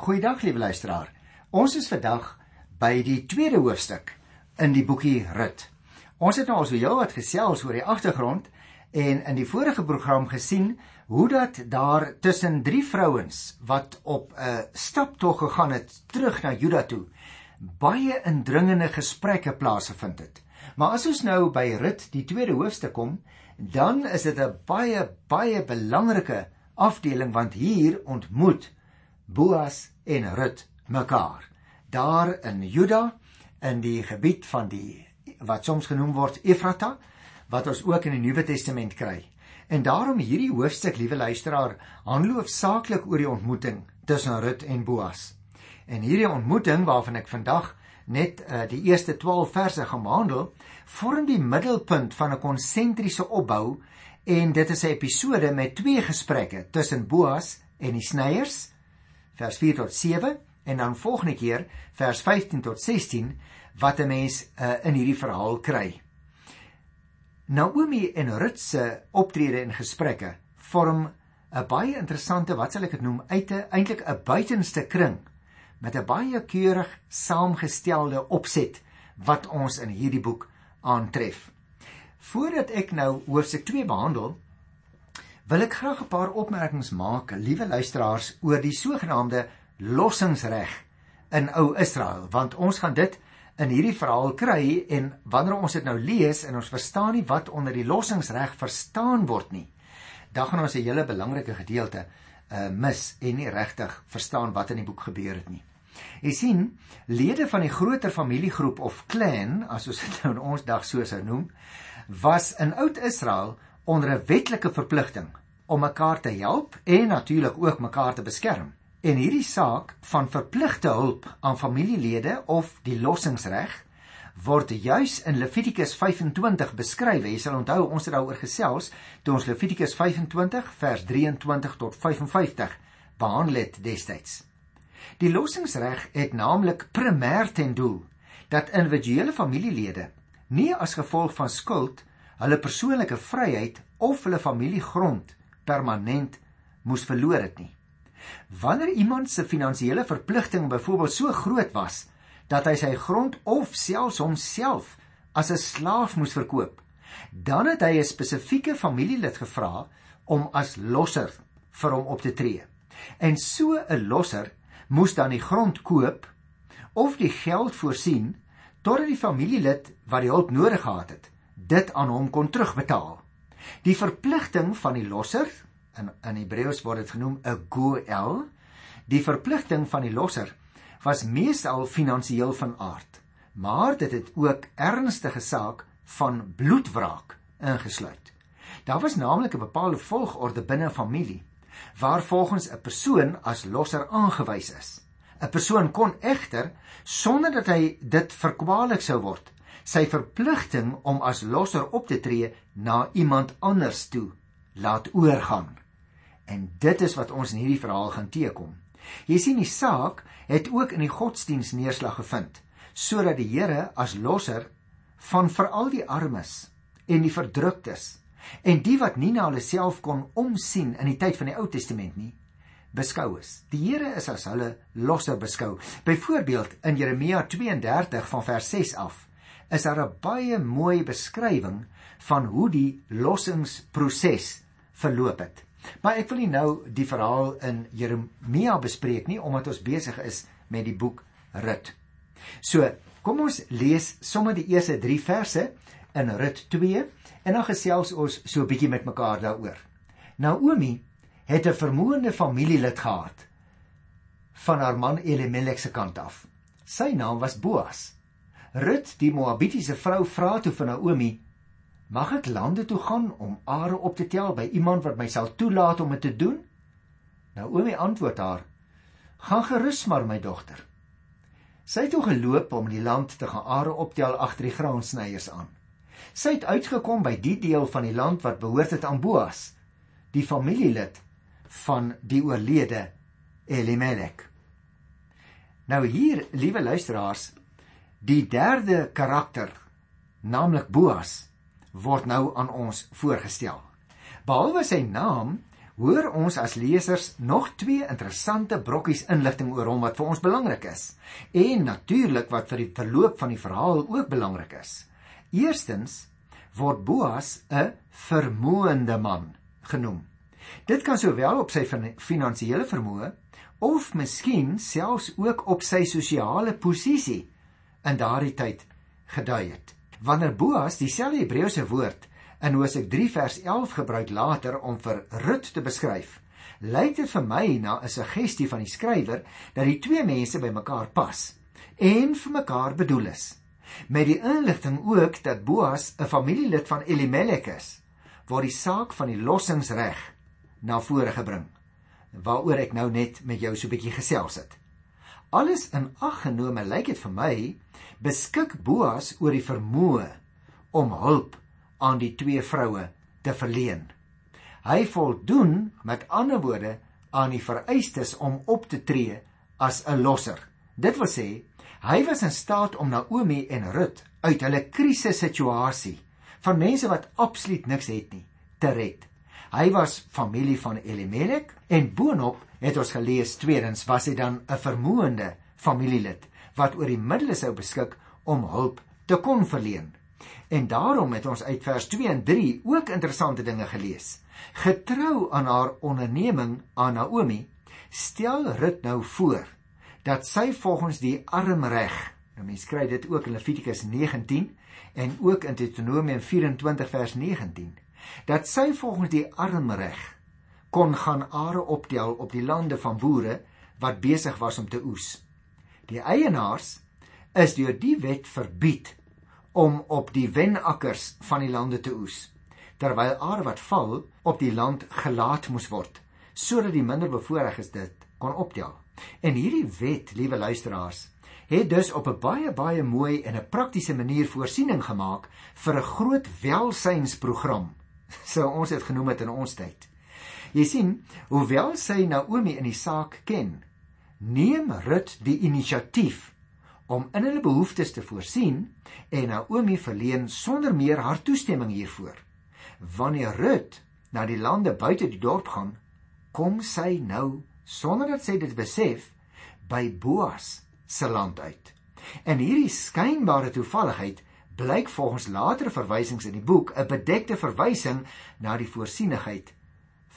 Goeiedag lieve luisteraar. Ons is vandag by die tweede hoofstuk in die boekie Rut. Ons het nou al so heel wat gesels oor die agtergrond en in die vorige program gesien hoe dat daar tussen drie vrouens wat op 'n staptog gegaan het terug na Juda toe baie indringende gesprekke plaasgevind het. Maar as ons nou by Rut die tweede hoofstuk kom, dan is dit 'n baie baie belangrike afdeling want hier ontmoet Boas en Rut mekaar. Daar in Juda in die gebied van die wat soms genoem word Efrata wat ons ook in die Nuwe Testament kry. En daarom hierdie hoofstuk, liewe luisteraar, handel hoofsaaklik oor die ontmoeting tussen Rut en Boas. En hierdie ontmoeting waarvan ek vandag net uh, die eerste 12 verse gaan behandel, vorm die middelpunt van 'n konsentriese opbou en dit is 'n episode met twee gesprekke tussen Boas en die snyers vers 4 tot 7 en dan volgende keer vers 15 tot 16 wat 'n mens uh, in hierdie verhaal kry. Naomi en Rut se optrede en gesprekke vorm 'n baie interessante wat sal ek dit noem uit 'n eintlik 'n buitenste kring met 'n baie keurig saamgestelde opset wat ons in hierdie boek aantref. Voordat ek nou hoofstuk 2 behandel, wil ek graag 'n paar opmerkings maak, liewe luisteraars, oor die sogenaamde lossingsreg in ou Israel, want ons gaan dit in hierdie verhaal kry en wanneer ons dit nou lees en ons verstaan nie wat onder die lossingsreg verstaan word nie, dan gaan ons 'n hele belangrike gedeelte uh mis en nie regtig verstaan wat in die boek gebeur het nie. Jy sien, lede van die groter familiegroep of clan, as ons dit nou in ons dag so sou noem, was in oud Israel onder 'n wetlike verpligting om mekaar te help en natuurlik ook mekaar te beskerm. En hierdie saak van verpligte hulp aan familielede of die lossingsreg word juis in Levitikus 25 beskryf. Jy sal onthou ons het daaroor gesels toe ons Levitikus 25 vers 23 tot 55 behandel het destyds. Die lossingsreg het naamlik primêr ten doel dat individuele familielede nie as gevolg van skuld hulle persoonlike vryheid of hulle familiegrond permanent moes verloor het nie. Wanneer iemand se finansiële verpligting byvoorbeeld so groot was dat hy sy grond of selfs homself as 'n slaaf moes verkoop, dan het hy 'n spesifieke familielid gevra om as losser vir hom op te tree. En so 'n losser moes dan die grond koop of die geld voorsien totdat die familielid wat die hulp nodig gehad het, dit aan hom kon terugbetaal. Die verpligting van die losser in in Hebreëus word dit genoem 'n goel. Die verpligting van die losser was meestal finansiëel van aard, maar dit het ook ernstige saak van bloedwraak ingesluit. Daar was naamlik 'n bepaalde volgorde binne 'n familie waar volgens 'n persoon as losser aangewys is. 'n Persoon kon egter sonder dat hy dit verkwalik sou word, sy verpligting om as losser op te tree na iemand anders toe laat oorgaan. En dit is wat ons in hierdie verhaal gaan teekom. Jy sien die saak het ook in die godsdiens neerslag gevind sodat die Here as losser van veral die armes en die verdruktes en die wat nie na hulle self kon omsien in die tyd van die Ou Testament nie beskou is. Die Here is as hulle losser beskou. Byvoorbeeld in Jeremia 32 van vers 6 af is daar 'n baie mooi beskrywing van hoe die lossingsproses verloop het. Maar ek wil nie nou die verhaal in Jeremia bespreek nie omdat ons besig is met die boek Rut. So, kom ons lees sommer die eerste 3 verse in Rut 2 en dan gesels ons so 'n bietjie met mekaar daaroor. Naomi het 'n vermoënde familielid gehad van haar man Elimelek se kant af. Sy naam was Boas. Rut, die Moabitiese vrou, vra toe vir Naomi: "Mag ek lande toe gaan om are op te tel by iemand wat my sal toelaat om dit te doen?" Naomi antwoord haar: "Gaan gerus maar, my dogter." Sy het toe geloop om die land te gaan are optel agter die graansnyers aan. Sy het uitgekom by die deel van die land wat behoort het aan Boas, die familielid van die oorlede Elimelek. Nou hier, liewe luisteraars, Die derde karakter, naamlik Boas, word nou aan ons voorgestel. Behalwe sy naam, hoor ons as lesers nog twee interessante brokkies inligting oor hom wat vir ons belangrik is en natuurlik wat vir die verloop van die verhaal ook belangrik is. Eerstens word Boas 'n vermoënde man genoem. Dit kan sowel op sy finansiële vermoë of miskien selfs ook op sy sosiale posisie in daardie tyd gedui het. Wanneer Boas dieselfde Hebreëse woord in Hosea 3 vers 11 gebruik later om vir Rut te beskryf, lyk dit vir my na 'n suggestie van die skrywer dat die twee mense bymekaar pas en vir mekaar bedoel is. Met die inligting ook dat Boas 'n familielid van Elimelek is, word die saak van die lossingsreg na vore gebring waaroor ek nou net met jou so 'n bietjie gesels het. Alles in ag genome lyk dit vir my beskik Boas oor die vermoë om hulp aan die twee vroue te verleen. Hy voldoen met ander woorde aan die vereistes om op te tree as 'n losser. Dit wil sê, hy was in staat om Naomi en Rut uit hulle krisissituasie van mense wat absoluut niks het nie te red. Hy was familie van Elimelek en boonop het ons gelees tweedens was hy dan 'n vermoënde familielid wat oor die middele sou beskik om hulp te kon verleen. En daarom het ons uit vers 2 en 3 ook interessante dinge gelees. Getrou aan haar onderneming aan Naomi, stel Rut nou voor dat sy volgens die armreg, nou mens kry dit ook in Levitikus 19 en ook in Deuteronomium 24 vers 19, dat sy volgens die armreg kon gaan are optel op die lande van boere wat besig was om te oes. Die eienaars is deur die wet verbied om op die wenakkers van die lande te oes terwyl are wat val op die land gelaat moes word sodat die minder bevoorregtes dit kon optel en hierdie wet liewe luisteraars het dus op 'n baie baie mooi en 'n praktiese manier voorsiening gemaak vir 'n groot welsynsprogram sou ons dit genoem het in ons tyd jy sien hoewel sy Naomi in die saak ken neem Rut die inisiatief om in hulle behoeftes te voorsien en Naomi verleen sonder meer haar toestemming hiervoor. Wanneer Rut na die lande buite die dorp gaan, kom sy nou sonder dat sy dit besef by Boas se land uit. En hierdie skynbare toevalligheid blyk volgens latere verwysings in die boek 'n bedekte verwysing na die voorsienigheid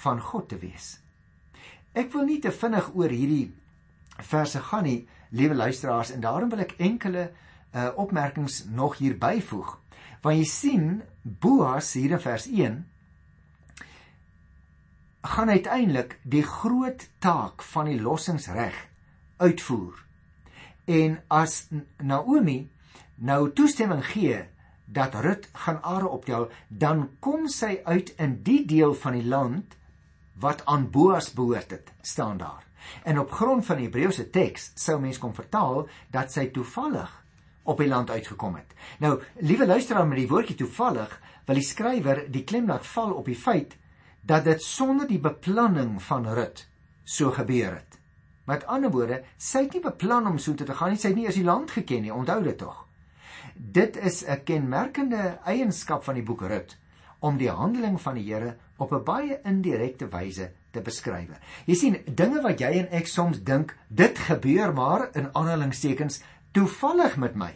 van God te wees. Ek wil nie te vinnig oor hierdie verse gaan nie, liewe luisteraars, en daarom wil ek enkele uh, opmerkings nog hier byvoeg. Want jy sien Boas hier in vers 1 gaan uiteindelik die groot taak van die lossingsreg uitvoer. En as Naomi nou toestemming gee dat Rut gaan are optel, dan kom sy uit in die deel van die land wat aan Boas behoort het, staan daar. En op grond van die Hebreëse teks sou mens kon vertaal dat sy toevallig op die land uitgekom het. Nou, liewe luisteraar met die woordjie toevallig, wil die skrywer die klem laat val op die feit dat dit sonder die beplanning van Rut so gebeur het. Met ander woorde, sy het nie beplan om so te gaan nie, sy het nie eens die land geken nie, onthou dit tog. Dit is 'n kenmerkende eienskap van die boek Rut om die handeling van die Here op 'n baie indirekte wyse te beskryf. Jy sien, dinge wat jy en ek soms dink dit gebeur maar in aanhalingstekens toevallig met my,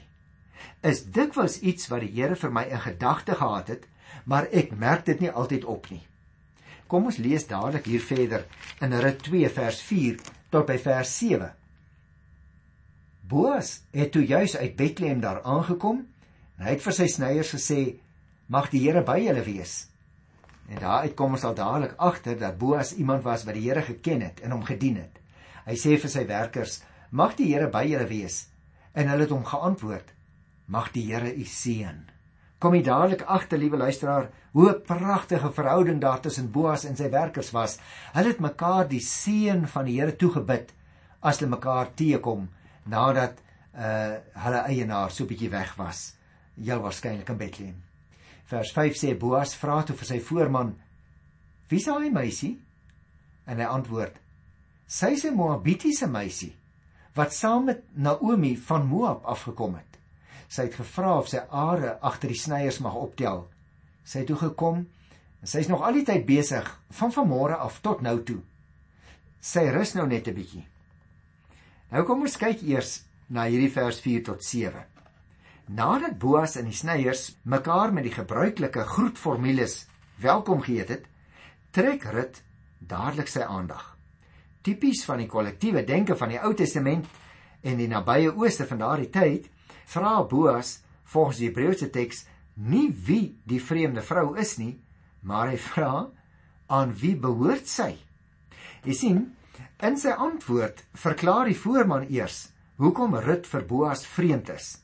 is dikwels iets wat die Here vir my in gedagte gehad het, maar ek merk dit nie altyd op nie. Kom ons lees dadelik hier verder in Rut 2 vers 4 tot by vers 7. Boas het toe juis uit Bethlehem daar aangekom en hy het vir sy sneiers gesê: "Mag die Here by julle wees." En daaruit kom ons al dadelik agter dat Boas iemand was wat die Here geken het en hom gedien het. Hy sê vir sy werkers: "Mag die Here by julle wees." En hulle het hom geantwoord: "Mag die Here u seën." Kom jy dadelik agter, liewe luisteraar, hoe 'n pragtige verhouding daar tussen Boas en sy werkers was. Hulle het mekaar die seën van die Here toegebid as hulle mekaar teekom nadat uh hulle eienaar so bietjie weg was. Heel waarskynlik in Bethlehem. Vers 5 sê Boas vra toe vir sy voorman: "Wie is daai meisie?" En hy antwoord: "Sy is 'n Moabitiese meisie wat saam met Naomi van Moab afgekom het. Sy het gevra of sy are agter die sneiers mag optel. Sy het toe gekom Sy is nog al die tyd besig van vanmôre af tot nou toe. Sy rus nou net 'n bietjie. Nou kom ons kyk eers na hierdie vers 4 tot 7. Nadat Boas en die sneiers mekaar met die gebruikelike groetformules welkom geheet het, trek Rut dadelik sy aandag. Tipies van die kollektiewe denke van die Ou Testament en die nabye ooste van daardie tyd, vra Boas volgens die Hebreëse teks nie wie die vreemde vrou is nie, maar hy vra aan wie behoort sy? Jy sien, in sy antwoord verklaar die voorman eers hoekom Rut vir Boas vreemd is.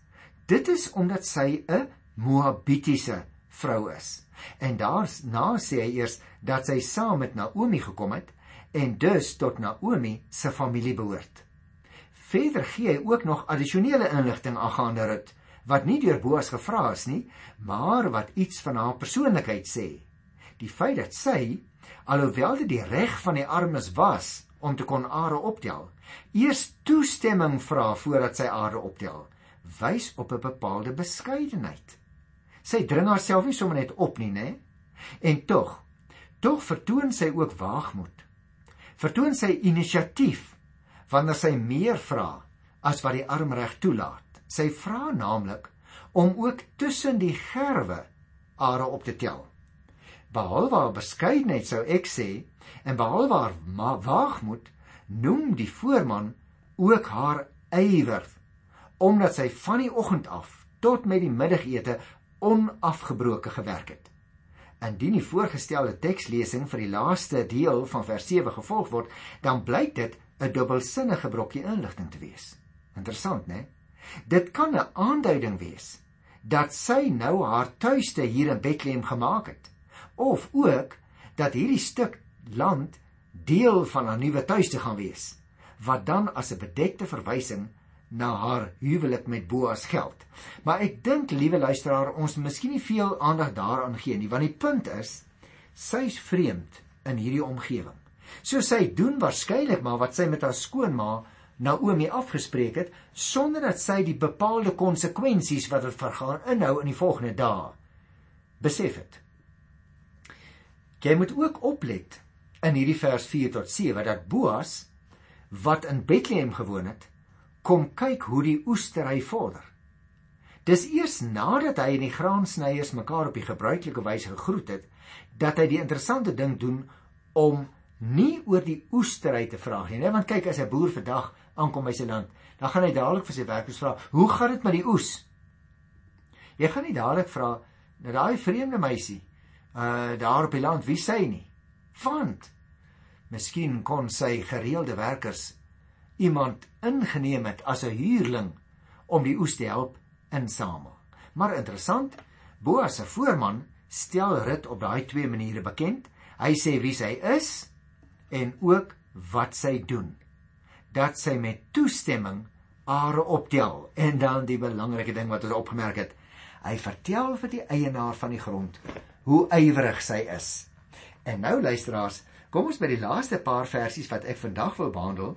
Dit is omdat sy 'n Moabitiese vrou is. En daarna sê hy eers dat sy saam met Naomi gekom het en dus tot Naomi se familie behoort. Verder gee hy ook nog addisionele inligting aangaande Rut wat nie deur Boas gevra is nie, maar wat iets van haar persoonlikheid sê. Die feit dat sy alhoewel dit die reg van die armes was om te kon are optel, eers toestemming vra voordat sy are optel, wys op 'n bepaalde beskeidenheid. Sy dring haarself nie sommer net op nie, né? En tog, tog vertoon sy ook waagmoed. Vertoon sy inisiatief wanneer sy meer vra as wat die armreg toelaat. Sy vra naamlik om ook tussen die gerwe are op te tel. Behalwe haar beskeidenheid sou ek sê en behalwe haar waagmoed noem die voorman ook haar ywer omdat sy van die oggend af tot met die middagete onafgebroke gewerk het. Indien die voorgestelde tekslesing vir die laaste deel van vers 7 gevolg word, dan blyk dit 'n dubbelsinnige brokkie inligting te wees. Interessant, né? Dit kan 'n aanduiding wees dat sy nou haar tuiste hier in Bethlehem gemaak het of ook dat hierdie stuk land deel van haar nuwe tuiste gaan wees wat dan as 'n bedekte verwysing na haar huwelik met Boas geld. Maar ek dink, liewe luisteraar, ons miskien nie veel aandag daaraan gee nie, want die punt is sy's vreemd in hierdie omgewing. So sy doen waarskynlik maar wat sy met haar skoonma Naomi afgespreek het sonder dat sy die bepaalde konsekwensies wat dit vergaan inhou in die volgende dae besef het. Jy moet ook oplet in hierdie vers 4 tot 7 dat Boas wat in Bethlehem gewoon het, kom kyk hoe die oestery vorder. Dis eers nadat hy en die graansnyers mekaar op die gebruikelike wyse gegroet het, dat hy die interessante ding doen om nie oor die oestery te vra nie, want kyk as 'n boer vandag aankom by sy land, dan gaan hy dadelik vir sy werkers vra, "Hoe gaan dit met die oes?" Jy gaan nie dadelik vra na daai vreemde meisie uh daar op die land, wie sy nie? Want miskien kon sy gereelde werkers iemand ingeneem het as 'n huurling om die oes te help insamel. Maar interessant, Boas se voorman stel Rut op daai twee maniere bekend. Hy sê wie sy is en ook wat sy doen. Dat sy met toestemming are optel en dan die belangrike ding wat ons opgemerk het. Hy vertel vir die eienaar van die grond hoe ywerig sy is. En nou luisteraars, kom ons by die laaste paar versies wat ek vandag wil behandel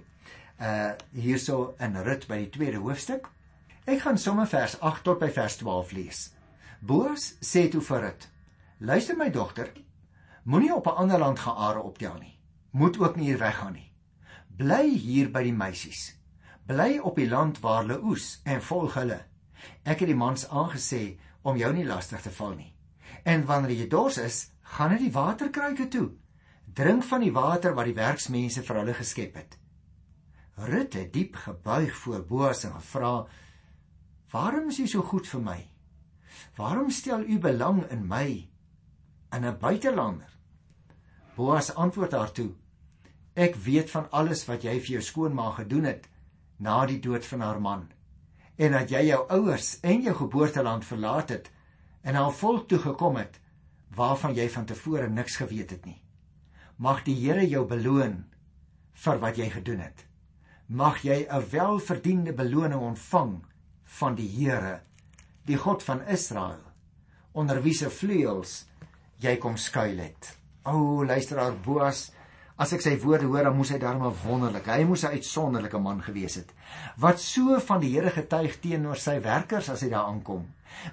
uh hierso in Rut by die tweede hoofstuk. Ek gaan sommer vers 8 tot by vers 12 lees. Boas sê toe vir Rut: "Luister my dogter, moenie op 'n ander land gaan are optel nie. Moet ook nie hier weggaan nie. Bly hier by die meisies. Bly op die land waar hulle oes en volg hulle. Ek het die mans aangesê om jou nie lastig te val nie. En wanneer jy dors is, gaan na die waterkruike toe. Drink van die water wat die werksmense vir hulle geskep het." Rut het diep gebuig voor Boas en gevra: "Waarom is u so goed vir my? Waarom stel u belang in my, in 'n buitelander?" Boas antwoord haar toe: "Ek weet van alles wat jy vir jou skoonma gedoen het na die dood van haar man en dat jy jou ouers en jou geboorteland verlaat het en na 'n volk toe gekom het waarvan jy van tevore niks geweet het nie. Mag die Here jou beloon vir wat jy gedoen het." mag jy 'n welverdiende beloning ontvang van die Here, die God van Israel, onder wie se vleuels jy kom skuil het. O, luisteraar Boas, as ek sy woorde hoor, dan moes hy darm 'n wonderlike, hy moes 'n uitsonderlike man gewees het. Wat so van die Here getuig teenoor sy werkers as hy daar aankom.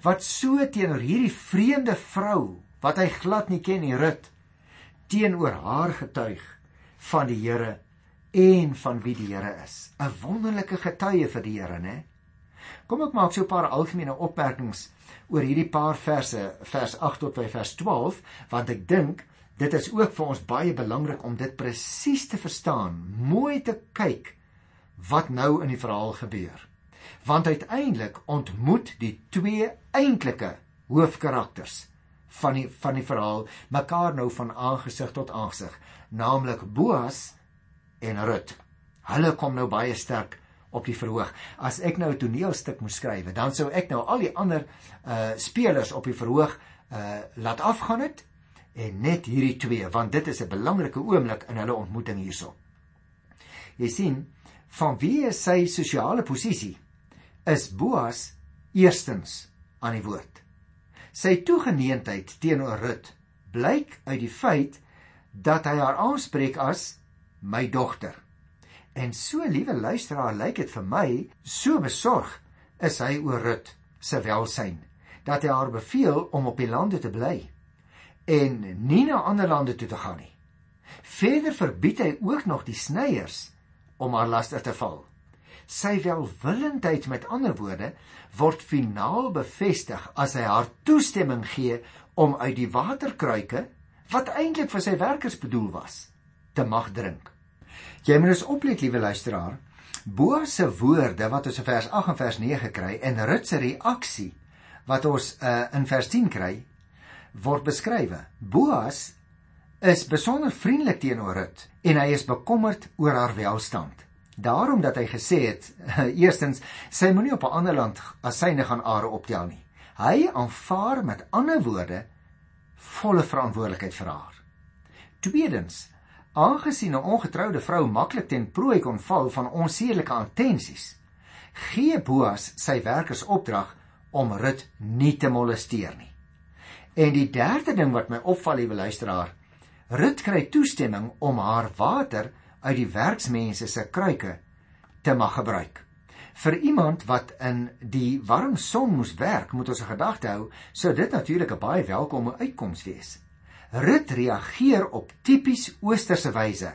Wat so teenoor hierdie vreemde vrou wat hy glad nie ken nie, Rut, teenoor haar getuig van die Here en van wie die Here is. 'n Wonderlike getuie vir die Here, né? Kom ek maak so 'n paar algemene opmerkings oor hierdie paar verse, vers 8 tot by vers 12, want ek dink dit is ook vir ons baie belangrik om dit presies te verstaan, mooi te kyk wat nou in die verhaal gebeur. Want uiteindelik ontmoet die twee eintlike hoofkarakters van die van die verhaal mekaar nou van aangesig tot aangesig, naamlik Boas en Rut. Hulle kom nou baie sterk op die verhoog. As ek nou 'n toneelstuk moes skryf, dan sou ek nou al die ander uh spelers op die verhoog uh laat afgaan het en net hierdie twee, want dit is 'n belangrike oomblik in hulle ontmoeting hierso. Jy sien, van wie sy sosiale posisie? Is Boas eerstens aan die woord. Sy toegeneentheid teenoor Rut blyk uit die feit dat hy haar aanspreek as my dogter. En so liewe luisteraar, lyk dit vir my so besorg is hy oor Rut se welsyn dat hy haar beveel om op die lande te bly en nie na ander lande toe te gaan nie. Verder verbied hy ook nog die snyers om haar laster te val sy welwillendheid met ander woorde word finaal bevestig as hy haar toestemming gee om uit die waterkruike wat eintlik vir sy werkers bedoel was te mag drink. Jy moet eens oplet liewe luisteraar, Boas se woorde wat ons in vers 8 en vers 9 kry en Rut se reaksie wat ons uh, in vers 10 kry word beskrywe. Boas is besonder vriendelik teenoor Rut en hy is bekommerd oor haar welstand. Daarom dat hy gesê het, eerstens, sy moenie op 'n ander land as syne gaan are optel nie. Hy aanvaar met ander woorde volle verantwoordelikheid vir haar. Tweedens, aangesien 'n ongetroude vrou maklik ten prooi kon val van onsedelike attensies, gee Boas sy werkers opdrag om Rut nie te molesteer nie. En die derde ding wat my opval, liewe luisteraar, Rut kry toestemming om haar water uit die werksmense se kruike te mag gebruik. Vir iemand wat in die warm son moes werk, moet ons 'n gedagte hou, sou dit natuurlik 'n baie welkome uitkoms wees. Rut reageer op tipies oosterse wyse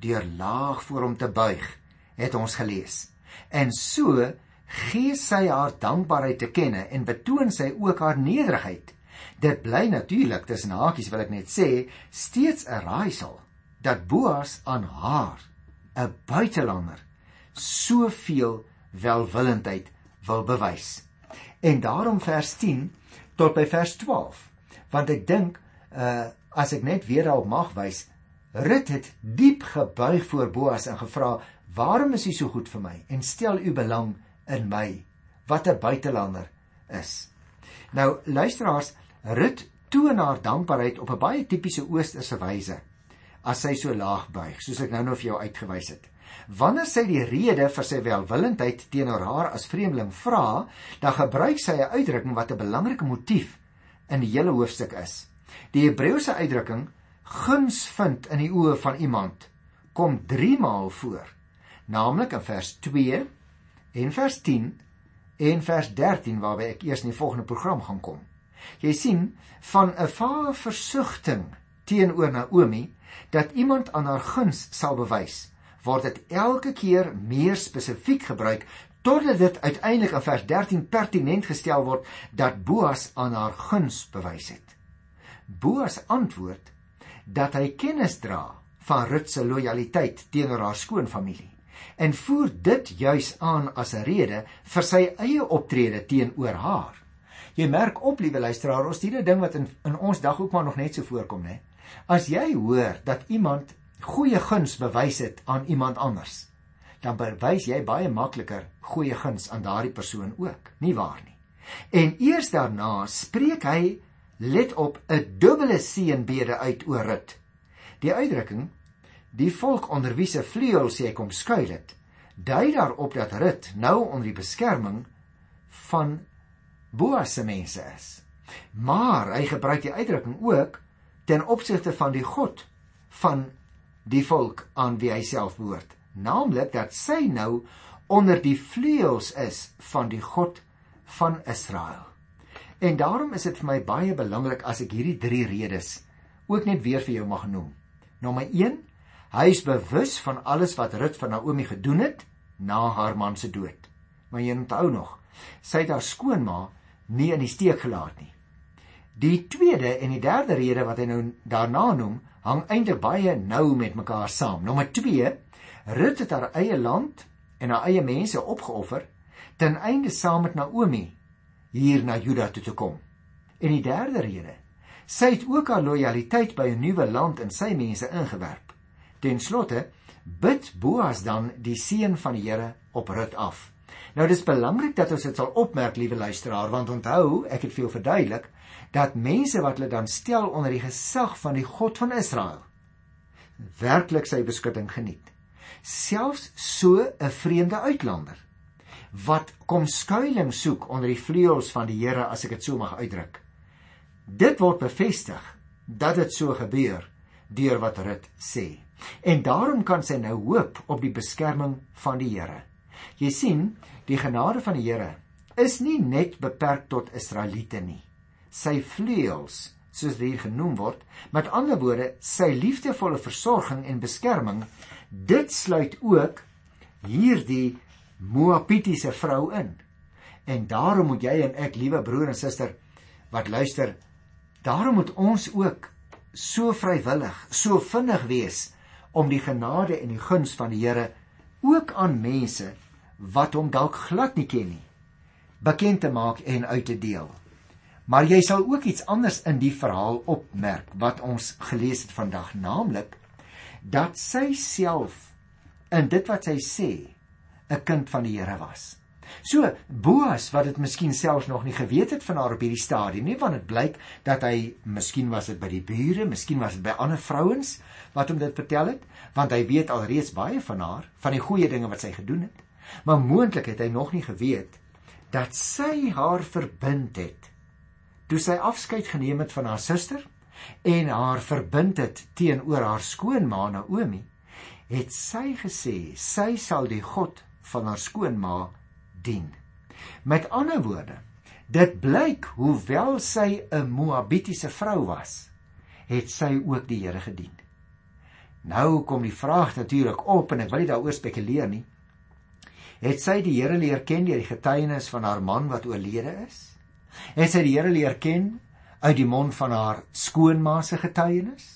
deur laag voor hom te buig, het ons gelees. En so gee sy haar dankbaarheid te kenne en betoon sy ook haar nederigheid. Dit bly natuurlik tussen hakies wil ek net sê, steeds 'n raaisel dat Boas aan haar 'n buitelander soveel welwillendheid wil bewys. En daarom vers 10 tot by vers 12. Want ek dink uh as ek net weer daarop mag wys, Rut het diep gebuig voor Boas en gevra: "Waarom is u so goed vir my en stel u belang in my wat 'n buitelander is?" Nou luisteraars, Rut toon haar dankbaarheid op 'n baie tipiese oosterse wyse as sy so laag buig, soos ek nou nou vir jou uitgewys het. Wanneer sy die rede vir sy welwillendheid teenoor haar as vreemdeling vra, dan gebruik sy 'n uitdrukking wat 'n belangrike motief in die hele hoofstuk is. Die Hebreëse uitdrukking guns vind in die oë van iemand kom 3 maal voor, naamlik in vers 2 en vers 10 en vers 13 waarby ek eers in die volgende program gaan kom. Jy sien van 'n vaar versigtiging teenoor Naomi dat iemand aan haar guns sal bewys, word dit elke keer meer spesifiek gebruik totdat dit uiteindelik in vers 13 pertinent gestel word dat Boas aan haar guns bewys het. Boas antwoord dat hy kennis dra van Rut se lojaliteit teenoor haar skoonfamilie en voer dit juis aan as 'n rede vir sy eie optrede teenoor haar. Jy merk op, liewe luisteraar, ons hierdie ding wat in in ons dag ook maar nog net so voorkom, né? As jy hoor dat iemand goeie guns bewys het aan iemand anders, dan bewys jy baie makliker goeie guns aan daardie persoon ook, nie waar nie? En eers daarna spreek hy let op 'n dubbele seënbede uit oor Rut. Die uitdrukking die volk onder wie se vleuels hy kom skuil het, dui daarop dat Rut nou onder die beskerming van Boas se mense is. Maar hy gebruik die uitdrukking ook ten opsigte van die God van die volk aan wie hy self behoort, naamlik dat sy nou onder die vleuels is van die God van Israel. En daarom is dit vir my baie belangrik as ek hierdie drie redes ook net weer vir jou mag noem. Nommer 1: Hy is bewus van alles wat Rut vir Naomi gedoen het na haar man se dood. Maar jy onthou nog, sy het haar skoonma nie in die steek gelaat nie. Die tweede en die derde rede wat hy nou daarna noem, hang eintlik baie nou met mekaar saam. Nommer 2: Rut het haar eie land en haar eie mense opgeoffer ten einde saam met Naomi hier na Juda toe te kom. En die derde rede, sy het ook haar lojaliteit by 'n nuwe land en sy mense ingewerp. Ten slotte bid Boas dan die seën van die Here op Rut af. Nou dis belangrik dat ons dit sal opmerk, liewe luisteraar, want onthou, ek het vir jou verduidelik dat mense wat hulle dan stel onder die gesag van die God van Israel werklik sy beskutting geniet. Selfs so 'n vreemde uitlander wat kom skuilings soek onder die vleuels van die Here as ek dit so mag uitdruk. Dit word bevestig dat dit so gebeur deur wat Rut sê. En daarom kan sy nou hoop op die beskerming van die Here. Jy sien, die genade van die Here is nie net beperk tot Israeliete nie sy vleuels soos dit hier genoem word met ander woorde sy liefdevolle versorging en beskerming dit sluit ook hierdie moabitiese vrou in. En daarom moet jy en ek liewe broer en suster wat luister daarom moet ons ook so vrywillig so vinnig wees om die genade en die guns van die Here ook aan mense wat hom dalk glad nie ken nie bekend te maak en uit te deel Maar jy sal ook iets anders in die verhaal opmerk wat ons gelees het vandag, naamlik dat sy self in dit wat sy sê 'n kind van die Here was. So Boas wat dit miskien selfs nog nie geweet het van haar op hierdie stadium nie, want dit blyk dat hy miskien was dit by die bure, miskien was dit by ander vrouens wat hom dit vertel het, want hy weet alreeds baie van haar, van die goeie dinge wat sy gedoen het. Maar moontlik het hy nog nie geweet dat sy haar verbind het toe sy afskeid geneem het van haar suster en haar verbind het teenoor haar skoonma Naomi, het sy gesê sy sal die God van haar skoonma dien. Met ander woorde, dit blyk hoewel sy 'n Moabitiese vrou was, het sy ook die Here gedien. Nou kom die vraag natuurlik op en ek wil nie daaroor spekuleer nie. Het sy die Here leer ken deur die getuienis van haar man wat oorlede is? Het sy die Here leer ken uit die mond van haar skoonma se getuienis?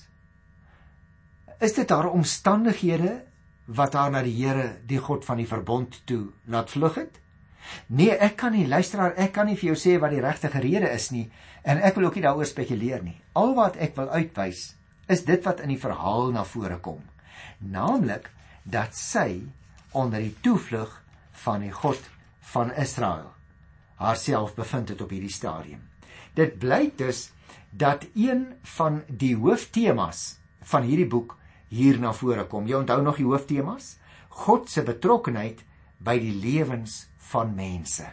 Is dit haar omstandighede wat haar na die Here, die God van die verbond toe laat vlug het? Nee, ek kan nie luisteraar, ek kan nie vir jou sê wat die regte rede is nie en ek wil ook nie daaroor spekuleer nie. Al wat ek wil uitwys is dit wat in die verhaal na vore kom. Naamlik dat sy onder die toevlug van die God van Israel haarself bevind het op hierdie stadium. Dit blyk dus dat een van die hooftemas van hierdie boek hier na vore kom. Jy onthou nog die hooftemas? God se betrokkenheid by die lewens van mense.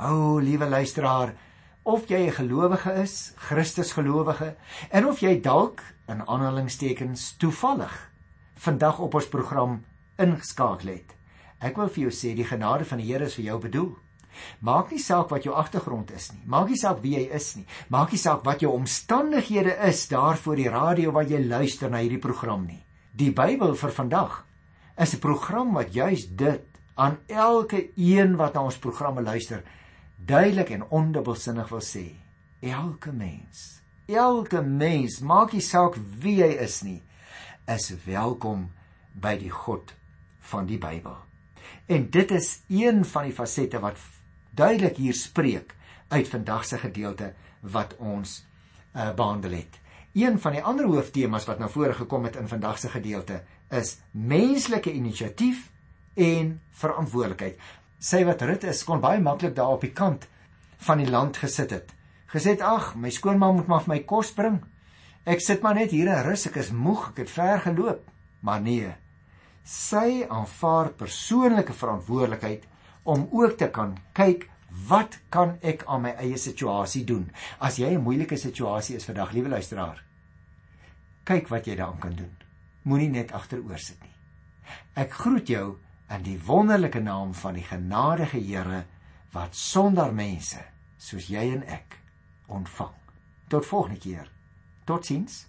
O, liewe luisteraar, of jy 'n gelowige is, Christus gelowige, en of jy dalk in aanhalingstekens toevallig vandag op ons program ingeskakel het. Ek wil vir jou sê die genade van die Here is vir jou bedoel. Maak nie saak wat jou agtergrond is nie. Maak nie saak wie jy is nie. Maak nie saak wat jou omstandighede is daar voor die radio waar jy luister na hierdie program nie. Die Bybel vir vandag is 'n program wat juis dit aan elke een wat na ons programme luister duidelik en ondubbelsinnig wil sê. Elke mens, elke mens, maak nie saak wie jy is nie, is welkom by die God van die Bybel. En dit is een van die fasette wat duidelik hier spreek uit vandag se gedeelte wat ons uh, behandel het. Een van die ander hooftemas wat nou vore gekom het in vandag se gedeelte is menslike inisiatief en verantwoordelikheid. Sy wat Rut is kon baie maklik daar op die kant van die land gesit het. Gesê: "Ag, my skoonma moet maar vir my kos bring. Ek sit maar net hier en rus, ek is moeg, ek het ver geloop." Maar nee. Sy aanvaar persoonlike verantwoordelikheid om ook te kan kyk wat kan ek aan my eie situasie doen? As jy 'n moeilike situasie is vandag, liewe luisteraar, kyk wat jy daaraan kan doen. Moenie net agteroor sit nie. Ek groet jou in die wonderlike naam van die genadige Here wat sonder mense soos jy en ek ontvang. Tot volgende keer. Totsiens.